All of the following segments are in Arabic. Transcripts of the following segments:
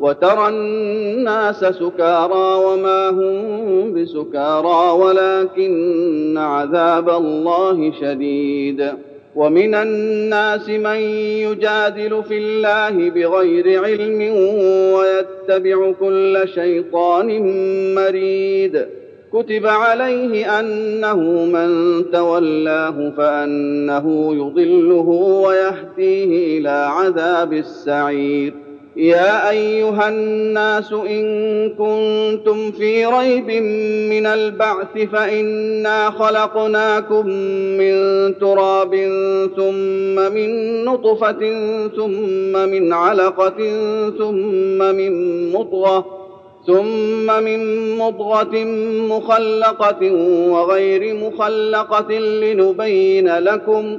وترى الناس سكارى وما هم بسكارى ولكن عذاب الله شديد. ومن الناس من يجادل في الله بغير علم ويتبع كل شيطان مريد. كتب عليه أنه من تولاه فأنه يضله ويهديه إلى عذاب السعير. يا أيها الناس إن كنتم في ريب من البعث فإنا خلقناكم من تراب ثم من نطفة ثم من علقة ثم من مضغة ثم من مضغة مخلقة وغير مخلقة لنبين لكم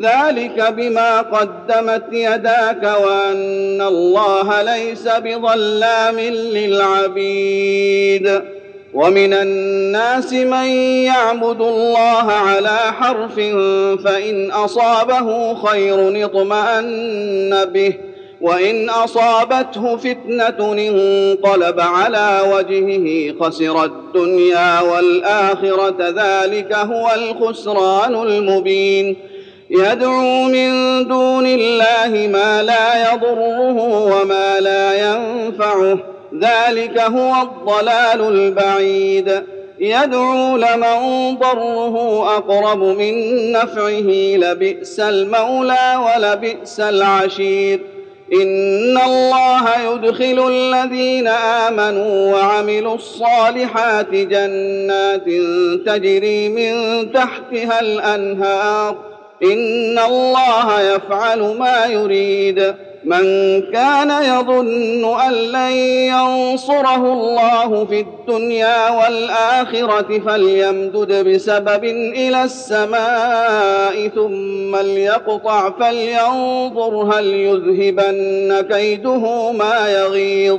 ذلك بما قدمت يداك وأن الله ليس بظلام للعبيد. ومن الناس من يعبد الله على حرف فإن أصابه خير اطمأن به وإن أصابته فتنة انقلب على وجهه خسر الدنيا والآخرة ذلك هو الخسران المبين. يدعو من دون الله ما لا يضره وما لا ينفعه. ذلك هو الضلال البعيد. يدعو لمن ضره أقرب من نفعه. لبئس المولى ولبئس العشير. إن الله يدخل الذين آمنوا وعملوا الصالحات جنات تجري من تحتها الأنهار. ان الله يفعل ما يريد. من كان يظن ان لن ينصره الله في الدنيا والاخره فليمدد بسبب إلى السماء ثم ليقطع فلينظر هل يذهبن كيده ما يغيظ.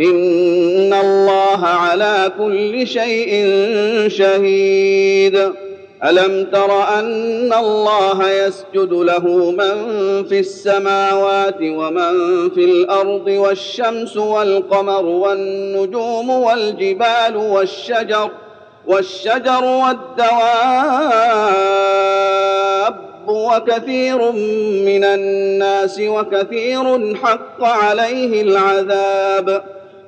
ان الله على كل شيء شهيد. الم تر ان الله يسجد له من في السماوات ومن في الأرض والشمس والقمر والنجوم والجبال والشجر والشجر والدواب وكثير من الناس وكثير حق عليه العذاب.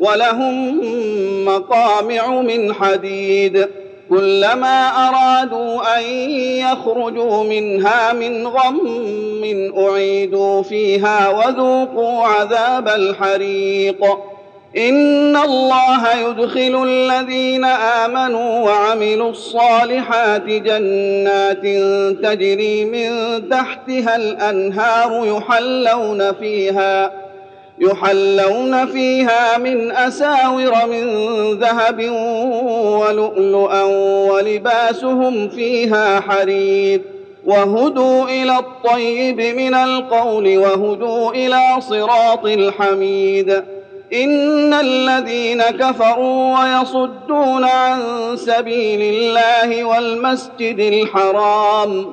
ولهم مقامع من حديد. كلما أرادوا أن يخرجوا منها من غم أعيدوا فيها وذوقوا عذاب الحريق. إن الله يدخل الذين آمنوا وعملوا الصالحات جنات تجري من تحتها الأنهار يحلون فيها يحلون فيها من أساور من ذهب ولؤلؤا ولباسهم فيها حرير وهدوا إلى الطيب من القول وهدوا إلى صراط الحميد إن الذين كفروا ويصدون عن سبيل الله والمسجد الحرام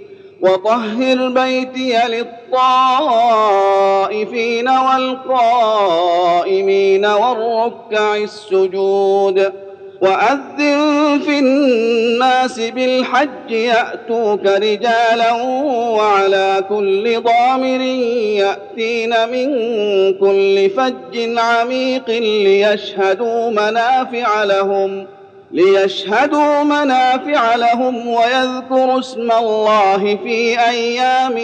وطهر بيتي للطائفين والقائمين والركع السجود واذن في الناس بالحج ياتوك رجالا وعلى كل ضامر ياتين من كل فج عميق ليشهدوا منافع لهم ليشهدوا منافع لهم ويذكروا اسم الله في أيام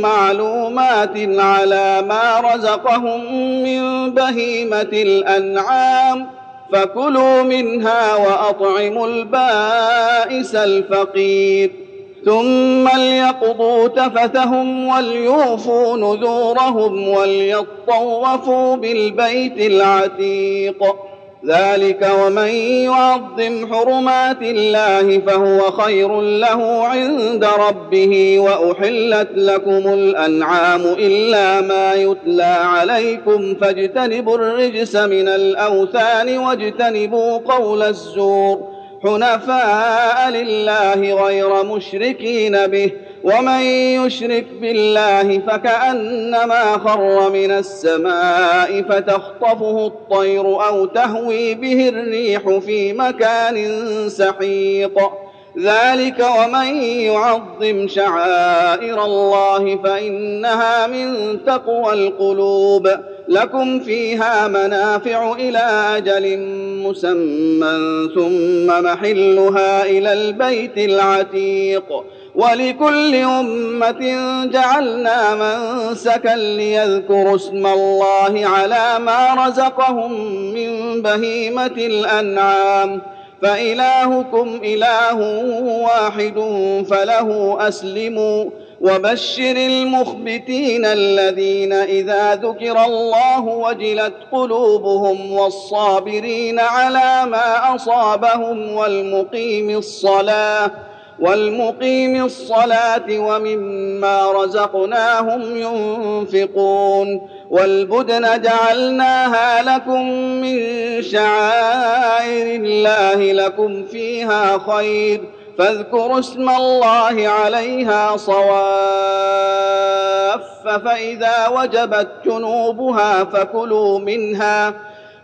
معلومات على ما رزقهم من بهيمة الأنعام. فكلوا منها وأطعموا البائس الفقير. ثم ليقضوا تفثهم وليوفوا نذورهم وليطوفوا بالبيت العتيق. ذلك ومن يعظم حرمات الله فهو خير له عند ربه واحلت لكم الانعام الا ما يتلى عليكم فاجتنبوا الرجس من الاوثان واجتنبوا قول الزور حنفاء لله غير مشركين به ومن يشرك بالله فكأنما خر من السماء فتخطفه الطير أو تهوي به الريح في مكان سحيق. ذلك ومن يعظم شعائر الله فإنها من تقوى القلوب. لكم فيها منافع إلى أجل مسمى ثم محلها إلى البيت العتيق. ولكل أمة جعلنا منسكا ليذكروا اسم الله على ما رزقهم من بهيمة الأنعام. فإلهكم إله واحد فله أسلموا. وبشر المخبتين الذين إذا ذكر الله وجلت قلوبهم والصابرين على ما أصابهم والمقيم الصلاة. والمقيم الصلاة ومما رزقناهم ينفقون والبدن جعلناها لكم من شعائر الله لكم فيها خير فاذكروا اسم الله عليها صواف فإذا وجبت جنوبها فكلوا منها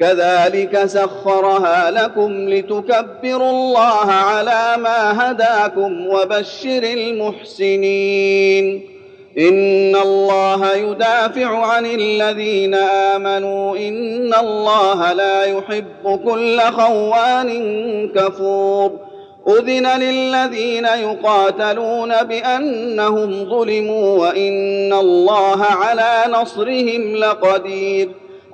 كذلك سخرها لكم لتكبروا الله على ما هداكم وبشر المحسنين. إن الله يدافع عن الذين آمنوا. إن الله لا يحب كل خوان كفور. أذن للذين يقاتلون بأنهم ظلموا. وإن الله على نصرهم لقدير.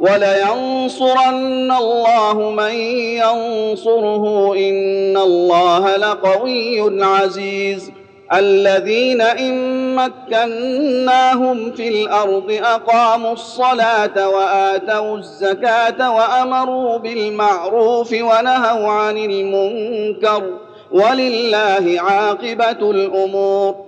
ولينصرن الله من ينصره إن الله لقوي عزيز. الذين إن مكناهم في الأرض أقاموا الصلاة وآتوا الزكاة وأمروا بالمعروف ونهوا عن المنكر. ولله عاقبة الأمور.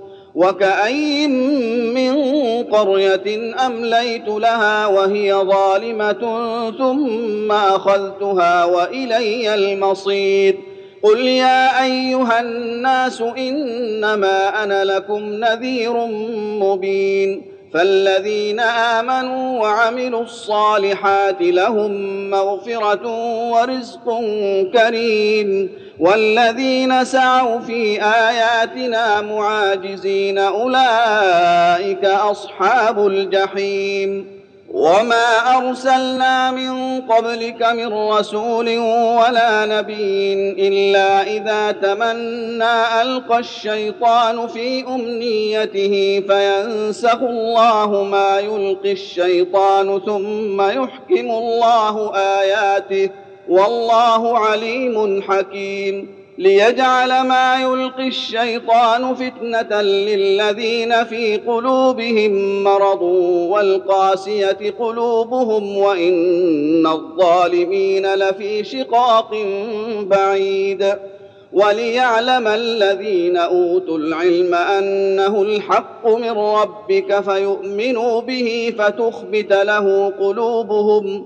وكاين من قريه امليت لها وهي ظالمه ثم اخذتها والي المصير قل يا ايها الناس انما أنا لكم نذير مبين فالذين امنوا وعملوا الصالحات لهم مغفره ورزق كريم والذين سعوا في آياتنا معاجزين أولئك أصحاب الجحيم. وما أرسلنا من قبلك من رسول ولا نبي إلا إذا تمنى ألقى الشيطان في أمنيته فينسخ الله ما يلقي الشيطان ثم يحكم الله آياته. والله عليم حكيم. ليجعل ما يلقي الشيطان فتنة للذين في قلوبهم مرض والقاسية قلوبهم وإن الظالمين لفي شقاق بعيد. وليعلم الذين أوتوا العلم أنه الحق من ربك فيؤمنوا به فتخبت له قلوبهم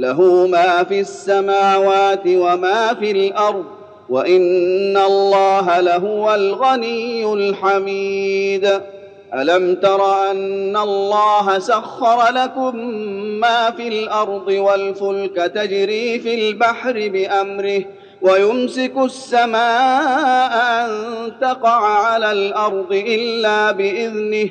له ما في السماوات وما في الأرض وإن الله لهو الغني الحميد. ألم تر أن الله سخر لكم ما في الأرض والفلك تجري في البحر بأمره ويمسك السماء أن تقع على الأرض إلا بإذنه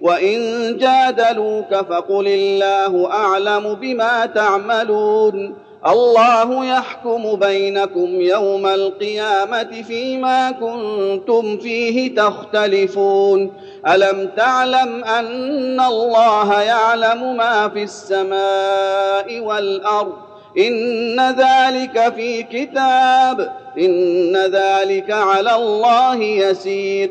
وان جادلوك فقل الله اعلم بما تعملون الله يحكم بينكم يوم القيامه فيما كنتم فيه تختلفون الم تعلم ان الله يعلم ما في السماء والارض ان ذلك في كتاب ان ذلك على الله يسير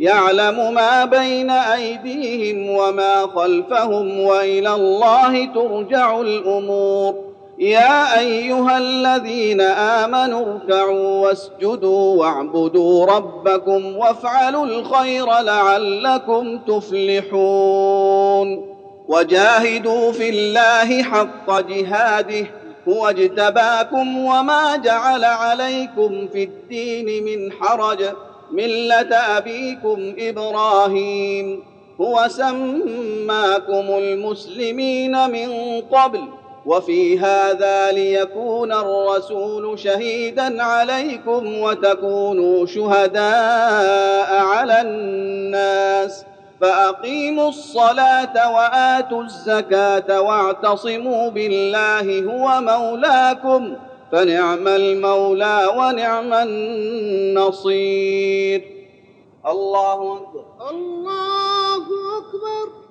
يعلم ما بين أيديهم وما خلفهم وإلى الله ترجع الأمور. يا أيها الذين آمنوا اركعوا واسجدوا واعبدوا ربكم وافعلوا الخير لعلكم تفلحون. وجاهدوا في الله حق جهاده. هو اجتباكم وما جعل عليكم في الدين من حرج. مله ابيكم إبراهيم هو سماكم المسلمين من قبل وفي هذا ليكون الرسول شهيدا عليكم وتكونوا شهداء على الناس. فاقيموا الصلاه واتوا الزكاه واعتصموا بالله هو مولاكم فنعم المولى ونعم النصير. الله أكبر. الله أكبر.